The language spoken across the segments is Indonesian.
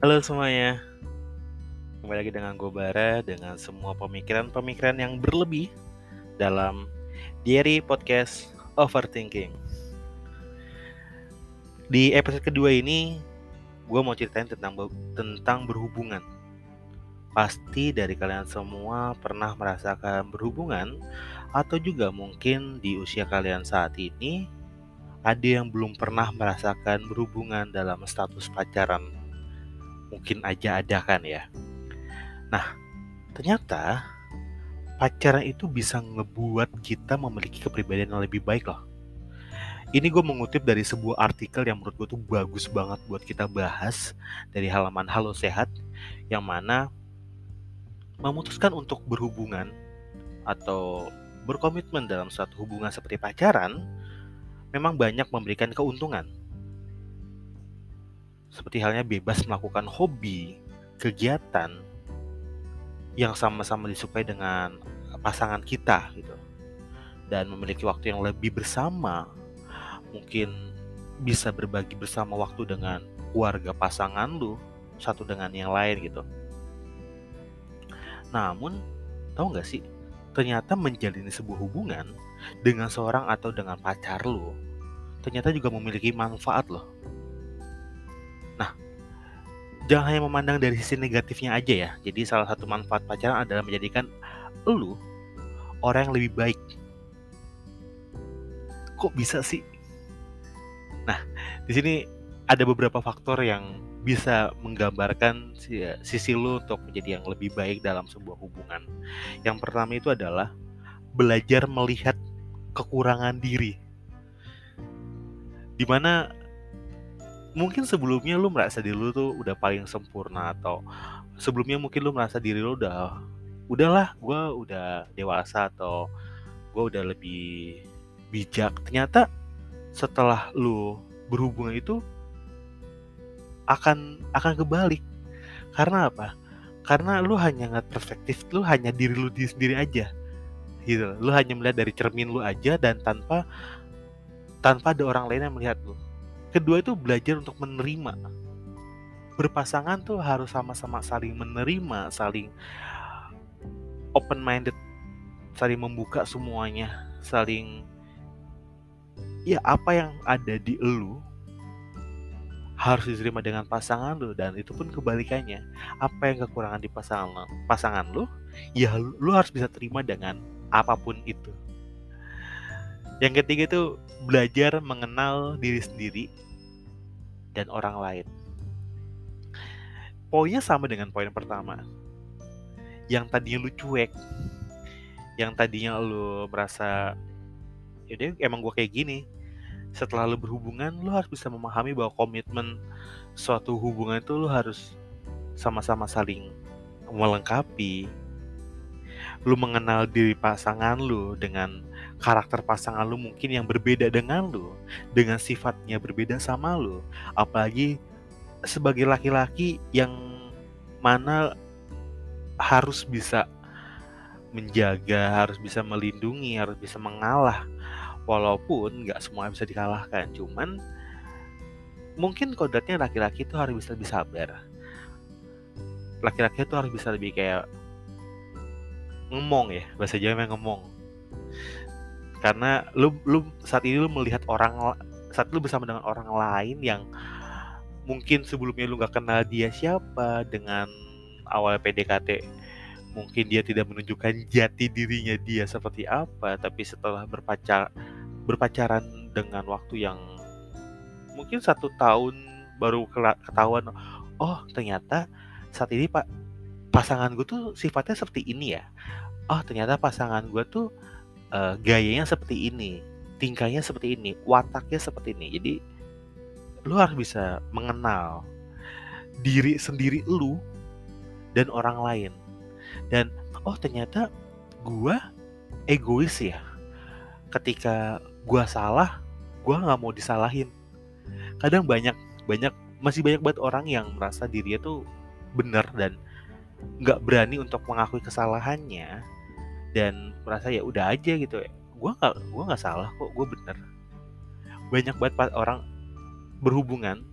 Halo semuanya, kembali lagi dengan gue Bara dengan semua pemikiran-pemikiran yang berlebih dalam Diary Podcast Overthinking. Di episode kedua ini, gue mau ceritain tentang tentang berhubungan. Pasti dari kalian semua pernah merasakan berhubungan atau juga mungkin di usia kalian saat ini ada yang belum pernah merasakan berhubungan dalam status pacaran mungkin aja ada kan ya. Nah, ternyata pacaran itu bisa ngebuat kita memiliki kepribadian yang lebih baik loh. Ini gue mengutip dari sebuah artikel yang menurut gue tuh bagus banget buat kita bahas dari halaman Halo Sehat yang mana memutuskan untuk berhubungan atau berkomitmen dalam suatu hubungan seperti pacaran memang banyak memberikan keuntungan seperti halnya bebas melakukan hobi, kegiatan yang sama-sama disukai dengan pasangan kita gitu. Dan memiliki waktu yang lebih bersama, mungkin bisa berbagi bersama waktu dengan keluarga pasangan lu satu dengan yang lain gitu. Namun, tahu nggak sih, ternyata menjalin sebuah hubungan dengan seorang atau dengan pacar lu, ternyata juga memiliki manfaat loh jangan hanya memandang dari sisi negatifnya aja ya. Jadi salah satu manfaat pacaran adalah menjadikan lu orang yang lebih baik. Kok bisa sih? Nah, di sini ada beberapa faktor yang bisa menggambarkan sisi lu untuk menjadi yang lebih baik dalam sebuah hubungan. Yang pertama itu adalah belajar melihat kekurangan diri. Di mana mungkin sebelumnya lu merasa diri lu tuh udah paling sempurna atau sebelumnya mungkin lu merasa diri lu udah udahlah gue udah dewasa atau gue udah lebih bijak. Ternyata setelah lu berhubungan itu akan akan kebalik. Karena apa? Karena lu hanya ngeliat perspektif lu hanya diri lu diri sendiri aja. Gitu. Lu hanya melihat dari cermin lu aja dan tanpa tanpa ada orang lain yang melihat lu kedua itu belajar untuk menerima. Berpasangan tuh harus sama-sama saling menerima saling open minded saling membuka semuanya saling ya apa yang ada di elu harus diterima dengan pasangan lo dan itu pun kebalikannya. Apa yang kekurangan di pasangan pasangan lo ya lo harus bisa terima dengan apa pun itu yang ketiga itu belajar mengenal diri sendiri dan orang lain. Poinnya sama dengan poin pertama. Yang tadinya lu cuek, yang tadinya lu merasa yaudah emang gue kayak gini. Setelah lu berhubungan, lu harus bisa memahami bahwa komitmen suatu hubungan itu lu harus sama-sama saling melengkapi. Lu mengenal diri pasangan lu dengan karakter pasangan lu mungkin yang berbeda dengan lu, dengan sifatnya berbeda sama lu. Apalagi sebagai laki-laki yang mana harus bisa menjaga, harus bisa melindungi, harus bisa mengalah. Walaupun nggak semua bisa dikalahkan, cuman mungkin kodratnya laki-laki itu harus bisa lebih sabar. Laki-laki itu harus bisa lebih kayak ngomong ya, bahasa Jawa ngomong karena lu lu saat ini lu melihat orang saat lu bersama dengan orang lain yang mungkin sebelumnya lu gak kenal dia siapa dengan awal PDKT mungkin dia tidak menunjukkan jati dirinya dia seperti apa tapi setelah berpacar berpacaran dengan waktu yang mungkin satu tahun baru ketahuan oh ternyata saat ini pak pasangan gue tuh sifatnya seperti ini ya. Oh ternyata pasangan gue tuh uh, gayanya seperti ini, tingkahnya seperti ini, wataknya seperti ini. Jadi lu harus bisa mengenal diri sendiri lu dan orang lain. Dan oh ternyata gua egois ya. Ketika gua salah, gua nggak mau disalahin. Kadang banyak banyak masih banyak banget orang yang merasa dirinya tuh benar dan nggak berani untuk mengakui kesalahannya dan merasa ya udah aja gitu ya gue nggak gue nggak salah kok gue bener banyak banget orang berhubungan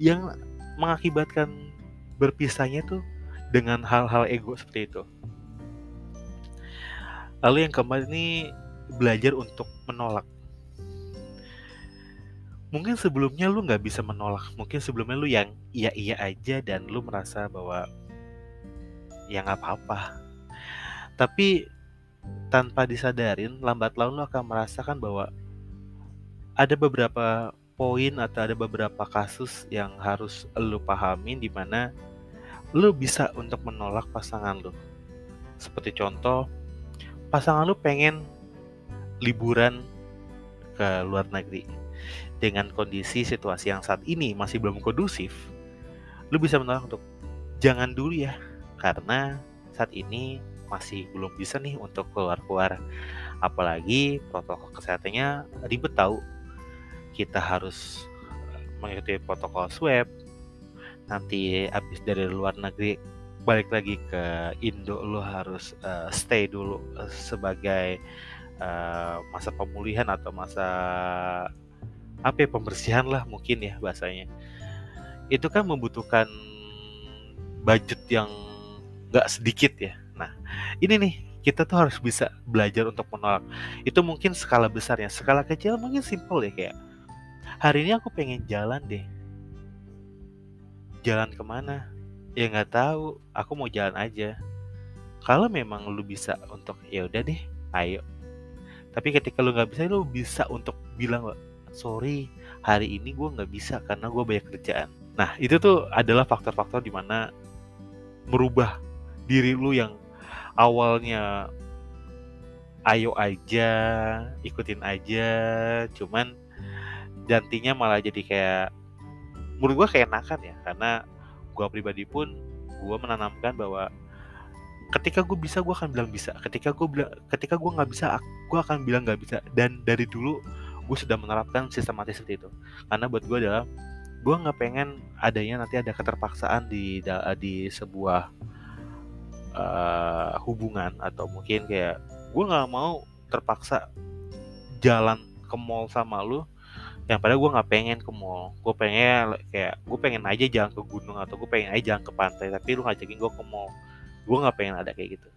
yang mengakibatkan berpisahnya tuh dengan hal-hal ego seperti itu. Lalu yang keempat ini belajar untuk menolak. Mungkin sebelumnya lu nggak bisa menolak, mungkin sebelumnya lu yang iya iya aja dan lu merasa bahwa ya nggak apa-apa. Tapi tanpa disadarin, lambat laun lu akan merasakan bahwa ada beberapa poin atau ada beberapa kasus yang harus lu pahamin di mana lu bisa untuk menolak pasangan lu. Seperti contoh, pasangan lu pengen liburan ke luar negeri dengan kondisi situasi yang saat ini masih belum kondusif, lu bisa menolak untuk jangan dulu ya, karena saat ini masih belum bisa nih untuk keluar-keluar. Apalagi protokol kesehatannya ribet tahu. Kita harus mengikuti protokol swab. Nanti habis dari luar negeri balik lagi ke Indo lu harus uh, stay dulu uh, sebagai uh, masa pemulihan atau masa apa ya pembersihan lah mungkin ya bahasanya itu kan membutuhkan budget yang gak sedikit ya nah ini nih kita tuh harus bisa belajar untuk menolak. Itu mungkin skala besarnya. Skala kecil mungkin simple ya kayak hari ini aku pengen jalan deh. Jalan ke mana ya nggak tahu aku mau jalan aja. Kalau memang lu bisa untuk ya udah deh ayo. Tapi ketika lu nggak bisa lu bisa untuk bilang sorry hari ini gue nggak bisa karena gue banyak kerjaan. Nah itu tuh adalah faktor-faktor di mana merubah diri lu yang awalnya ayo aja ikutin aja cuman gantinya malah jadi kayak menurut gue kayak enakan ya karena gue pribadi pun gue menanamkan bahwa ketika gue bisa gue akan bilang bisa ketika gue bilang ketika gue nggak bisa gue akan bilang nggak bisa dan dari dulu gue sudah menerapkan sistematis seperti itu. Karena buat gue adalah gue nggak pengen adanya nanti ada keterpaksaan di di sebuah uh, hubungan atau mungkin kayak gue nggak mau terpaksa jalan ke mall sama lu. Yang pada gue nggak pengen ke mall. Gue pengen kayak gue pengen aja jalan ke gunung atau gue pengen aja jalan ke pantai tapi lu ngajakin gue ke mall. Gue nggak pengen ada kayak gitu.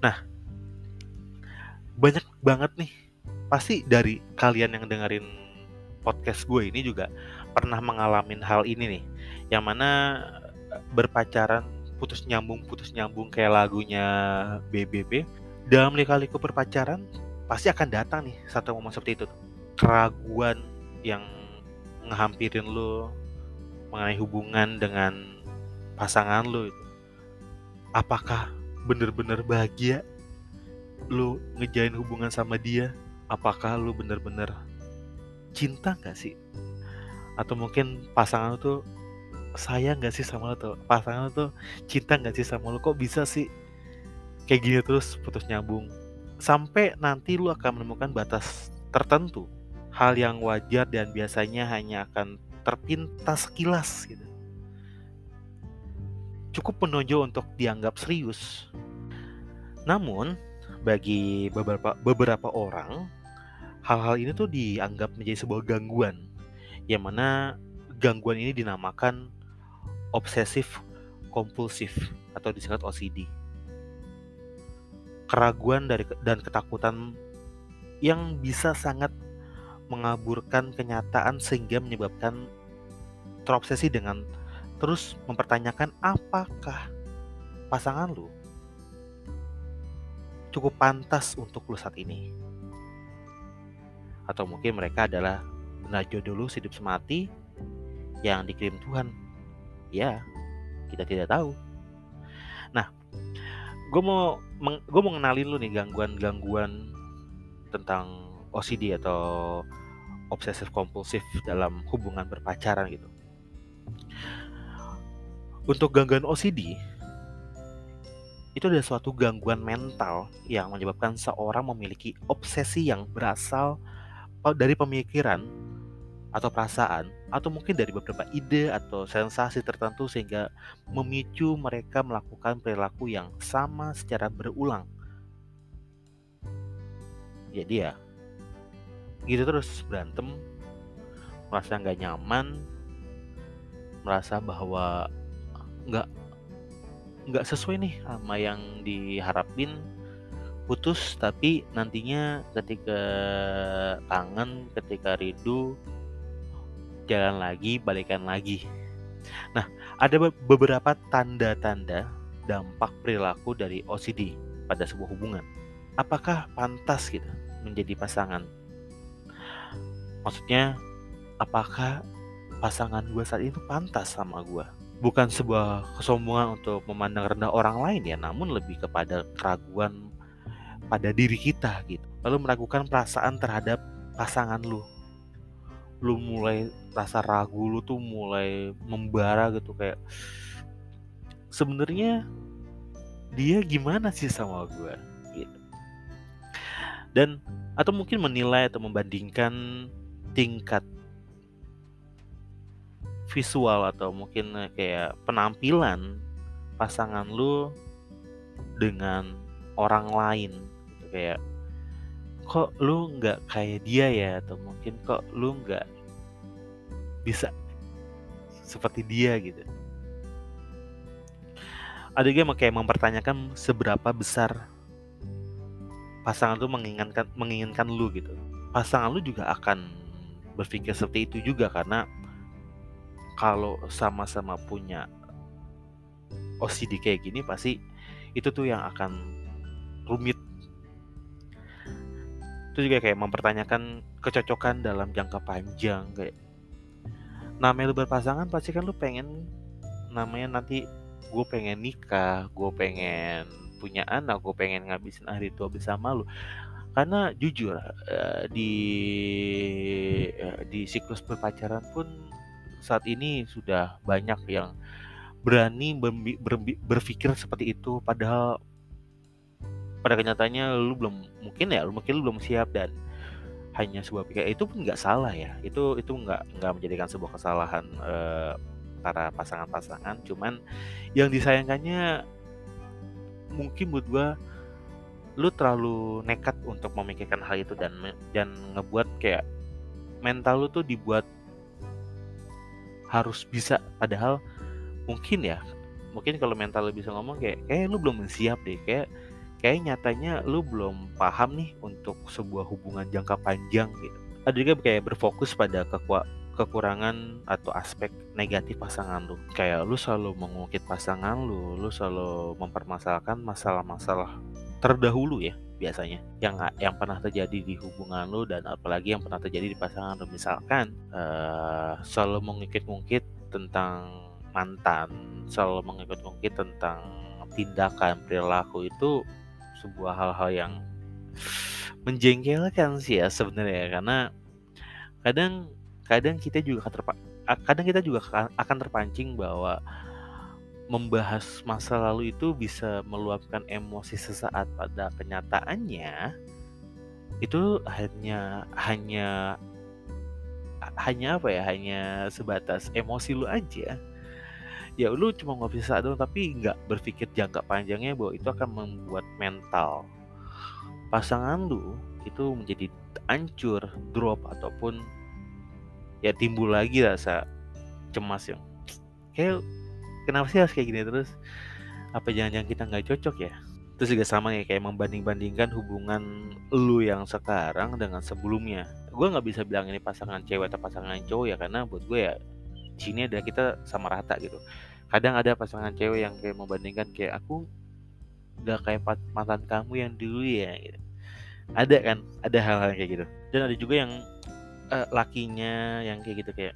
Nah banyak banget nih. Pasti dari kalian yang dengerin podcast gue ini juga pernah mengalami hal ini nih. Yang mana berpacaran putus nyambung putus nyambung kayak lagunya BBB dalam lika-liku berpacaran pasti akan datang nih satu momen seperti itu keraguan yang ngehampirin lo mengenai hubungan dengan pasangan lo itu. Apakah bener-bener bahagia lo ngejalin hubungan sama dia? Apakah lu bener-bener cinta gak sih? Atau mungkin pasangan lu tuh sayang gak sih sama lu tuh? Pasangan lu tuh cinta gak sih sama lu kok bisa sih kayak gini terus putus nyambung? Sampai nanti lu akan menemukan batas tertentu hal yang wajar dan biasanya hanya akan terpintas sekilas gitu. Cukup menonjol untuk dianggap serius. Namun bagi beberapa beberapa orang hal-hal ini tuh dianggap menjadi sebuah gangguan yang mana gangguan ini dinamakan obsesif kompulsif atau disingkat OCD. Keraguan dari dan ketakutan yang bisa sangat mengaburkan kenyataan sehingga menyebabkan terobsesi dengan terus mempertanyakan apakah pasangan lu cukup pantas untuk lu saat ini atau mungkin mereka adalah benar jodoh lu hidup semati yang dikirim Tuhan. Ya, kita tidak tahu. Nah, gue mau gue mau ngenalin lu nih gangguan-gangguan tentang OCD atau obsesif kompulsif dalam hubungan berpacaran gitu. Untuk gangguan OCD itu adalah suatu gangguan mental yang menyebabkan seorang memiliki obsesi yang berasal dari pemikiran atau perasaan atau mungkin dari beberapa ide atau sensasi tertentu sehingga memicu mereka melakukan perilaku yang sama secara berulang. Jadi ya gitu terus berantem merasa nggak nyaman merasa bahwa nggak nggak sesuai nih sama yang diharapin putus tapi nantinya ketika kangen ketika rindu jalan lagi balikan lagi nah ada beberapa tanda-tanda dampak perilaku dari OCD pada sebuah hubungan apakah pantas gitu menjadi pasangan maksudnya apakah pasangan gue saat itu pantas sama gue bukan sebuah kesombongan untuk memandang rendah orang lain ya, namun lebih kepada keraguan pada diri kita gitu. Lalu meragukan perasaan terhadap pasangan lu. Lu mulai rasa ragu lu tuh mulai membara gitu kayak sebenarnya dia gimana sih sama gue gitu. Dan atau mungkin menilai atau membandingkan tingkat visual atau mungkin eh, kayak penampilan pasangan lu dengan orang lain gitu kayak kok lu nggak kayak dia ya? Atau mungkin kok lu nggak bisa seperti dia gitu? Ada juga yang kayak mempertanyakan seberapa besar pasangan lu menginginkan menginginkan lu gitu. Pasangan lu juga akan berpikir seperti itu juga karena kalau sama-sama punya OCD kayak gini pasti itu tuh yang akan rumit itu juga kayak mempertanyakan kecocokan dalam jangka panjang kayak namanya lu berpasangan pasti kan lu pengen namanya nanti gue pengen nikah gue pengen punya anak gue pengen ngabisin hari tua bersama lu. Karena jujur eh, di eh, di siklus berpacaran pun saat ini sudah banyak yang berani berpikir seperti itu. Padahal pada kenyataannya lu belum mungkin ya lu mungkin lu belum siap dan hanya sebuah pikiran. Itu pun nggak salah ya. Itu itu nggak nggak menjadikan sebuah kesalahan eh, para pasangan-pasangan. Cuman yang disayangkannya mungkin buat gua lu terlalu nekat untuk memikirkan hal itu dan dan ngebuat kayak mental lu tuh dibuat harus bisa. Padahal mungkin ya mungkin kalau mental lu bisa ngomong kayak kayak lu belum siap deh. Kayak kayak nyatanya lu belum paham nih untuk sebuah hubungan jangka panjang gitu. Ada juga kayak berfokus pada kekua kekurangan atau aspek negatif pasangan lu. Kayak lu selalu mengungkit pasangan lu lu selalu mempermasalahkan masalah-masalah terdahulu ya biasanya. Yang yang pernah terjadi di hubungan lu dan apalagi yang pernah terjadi di pasangan lu. Misalkan uh, selalu mengungkit-ungkit tentang mantan selalu mengungkit-ungkit tentang tindakan perilaku itu sebuah hal-hal yang menjengkelkan sih ya sebenarnya karena kadang kadang kita juga kadang kita juga akan terpancing bahwa membahas masa lalu itu bisa meluapkan emosi sesaat pada kenyataannya itu hanya hanya hanya apa ya hanya sebatas emosi lu aja ya lu cuma ngopi sesaat doang tapi nggak berpikir jangka panjangnya bahwa itu akan membuat mental pasangan lu itu menjadi hancur drop ataupun ya timbul lagi rasa cemas yang kayak kenapa sih harus kayak gini terus? Apa jangan-jangan kita nggak cocok ya? Terus juga sama ya kayak membanding-bandingkan hubungan lu yang sekarang dengan sebelumnya. Gue nggak bisa bilang ini pasangan cewek atau pasangan cowok ya karena buat gue ya sini ada kita sama rata gitu. Kadang ada pasangan cewek yang kayak membandingkan kayak aku nggak kayak mantan kamu yang dulu ya gitu. ada kan ada hal-hal kayak gitu. Dan ada juga yang uh, lakinya yang kayak gitu kayak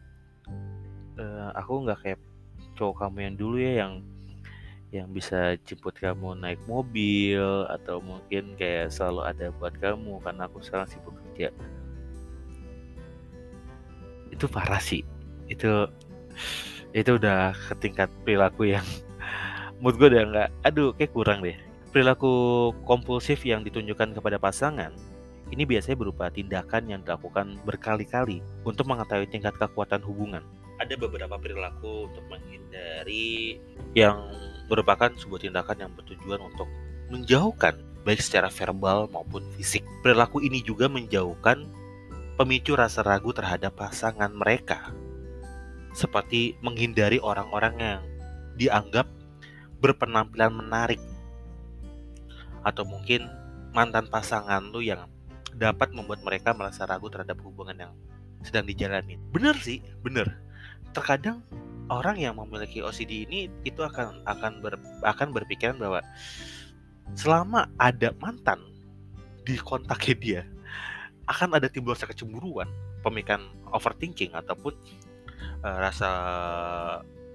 uh, aku nggak kayak cowok kamu yang dulu ya yang yang bisa jemput kamu naik mobil atau mungkin kayak selalu ada buat kamu karena aku sekarang sibuk kerja. Itu parah sih. Itu itu udah ke tingkat perilaku yang mood gue udah nggak aduh kayak kurang deh perilaku kompulsif yang ditunjukkan kepada pasangan ini biasanya berupa tindakan yang dilakukan berkali-kali untuk mengetahui tingkat kekuatan hubungan ada beberapa perilaku untuk menghindari yang merupakan sebuah tindakan yang bertujuan untuk menjauhkan baik secara verbal maupun fisik. Perilaku ini juga menjauhkan pemicu rasa ragu terhadap pasangan mereka. Seperti menghindari orang-orang yang dianggap berpenampilan menarik atau mungkin mantan pasangan lu yang dapat membuat mereka merasa ragu terhadap hubungan yang sedang dijalani. Bener sih, bener. Terkadang orang yang memiliki OCD ini itu akan akan ber, akan berpikiran bahwa selama ada mantan di kontaknya dia akan ada timbul rasa kecemburuan, pemikiran overthinking ataupun uh, rasa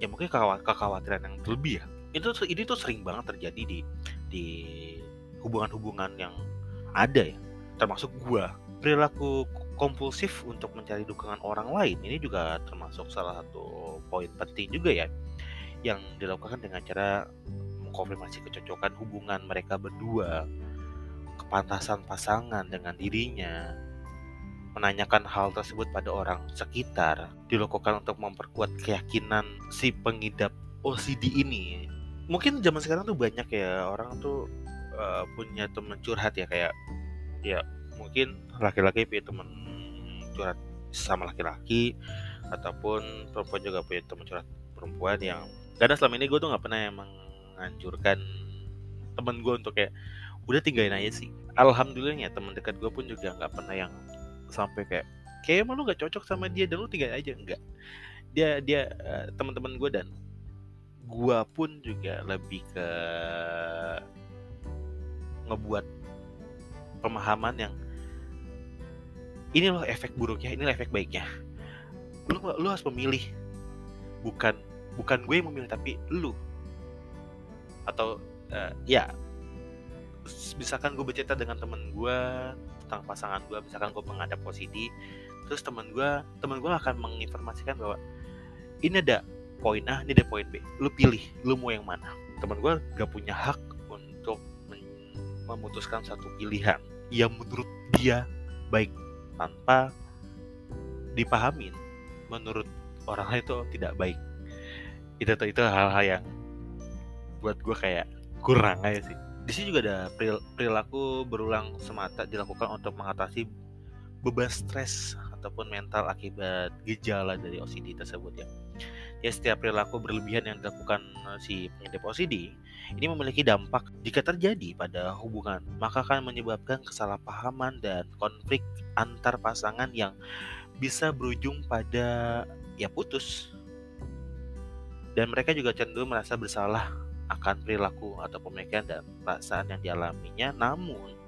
ya mungkin kekhawatiran yang lebih ya. Itu ini tuh sering banget terjadi di di hubungan-hubungan yang ada ya termasuk gua perilaku kompulsif untuk mencari dukungan orang lain ini juga termasuk salah satu poin penting juga ya yang dilakukan dengan cara mengkonfirmasi kecocokan hubungan mereka berdua kepantasan pasangan dengan dirinya menanyakan hal tersebut pada orang sekitar dilakukan untuk memperkuat keyakinan si pengidap OCD ini. Mungkin zaman sekarang tuh banyak ya orang tuh uh, punya teman curhat ya kayak ya mungkin laki-laki punya teman curhat sama laki-laki ataupun perempuan juga punya teman curhat perempuan yang karena selama ini gue tuh nggak pernah yang menganjurkan temen gue untuk kayak udah tinggalin aja sih. Alhamdulillahnya teman dekat gue pun juga nggak pernah yang sampai kayak kayak emang lu gak cocok sama dia dan lu tinggal aja enggak dia dia uh, teman-teman gue dan gue pun juga lebih ke ngebuat pemahaman yang ini loh efek buruknya, ini efek baiknya. Lu lu harus memilih. Bukan bukan gue yang memilih tapi lu. Atau uh, ya misalkan gue bercerita dengan temen gue tentang pasangan gue, misalkan gue menghadap OCD, terus temen gue temen gue akan menginformasikan bahwa ini ada poin A, ini ada poin B. Lu pilih, lu mau yang mana. Temen gue gak punya hak untuk memutuskan satu pilihan yang menurut dia baik tanpa dipahamin menurut orang lain itu tidak baik itu, itu hal-hal yang buat gue kayak kurang aja sih di sini juga ada perilaku berulang semata dilakukan untuk mengatasi beban stres ataupun mental akibat gejala dari OCD tersebut ya. Ya setiap perilaku berlebihan yang dilakukan eh, si pengidap OCD ini memiliki dampak jika terjadi pada hubungan maka akan menyebabkan kesalahpahaman dan konflik antar pasangan yang bisa berujung pada ya putus. Dan mereka juga cenderung merasa bersalah akan perilaku atau pemikiran dan perasaan yang dialaminya. Namun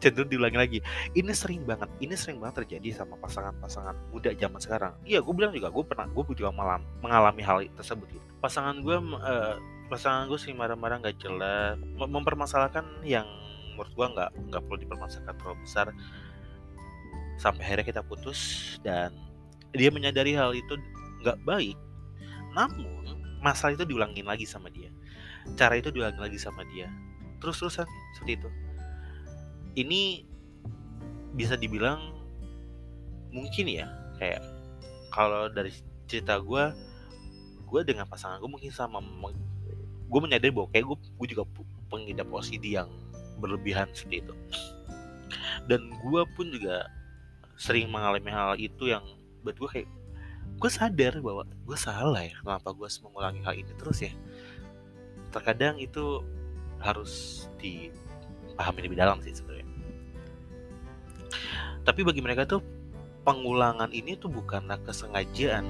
cenderung diulangi lagi ini sering banget ini sering banget terjadi sama pasangan-pasangan muda zaman sekarang. Iya gue bilang juga gue pernah gue juga malam mengalami hal tersebut gitu. Pasangan gue uh, pasangan gue sering marah-marah nggak jelas mempermasalahkan yang menurut gue nggak nggak perlu dipermasalahkan terlalu besar. Sampai akhirnya kita putus dan dia menyadari hal itu nggak baik. Namun masalah itu diulangin lagi sama dia cara itu diulangi lagi sama dia. Terus-terusan seperti itu. Ini bisa dibilang mungkin ya kayak kalau dari cerita gue gue dengan pasangan gue mungkin sama gue menyadari bahwa kayak gue gue juga pengidap OCD yang berlebihan seperti itu. Dan gue pun juga sering mengalami hal itu yang buat gue kayak gue sadar bahwa gue salah ya kenapa gue mengulangi hal ini terus ya terkadang itu harus dipahami lebih dalam sih sebenarnya. Tapi bagi mereka tuh pengulangan ini tuh bukanlah kesengajaan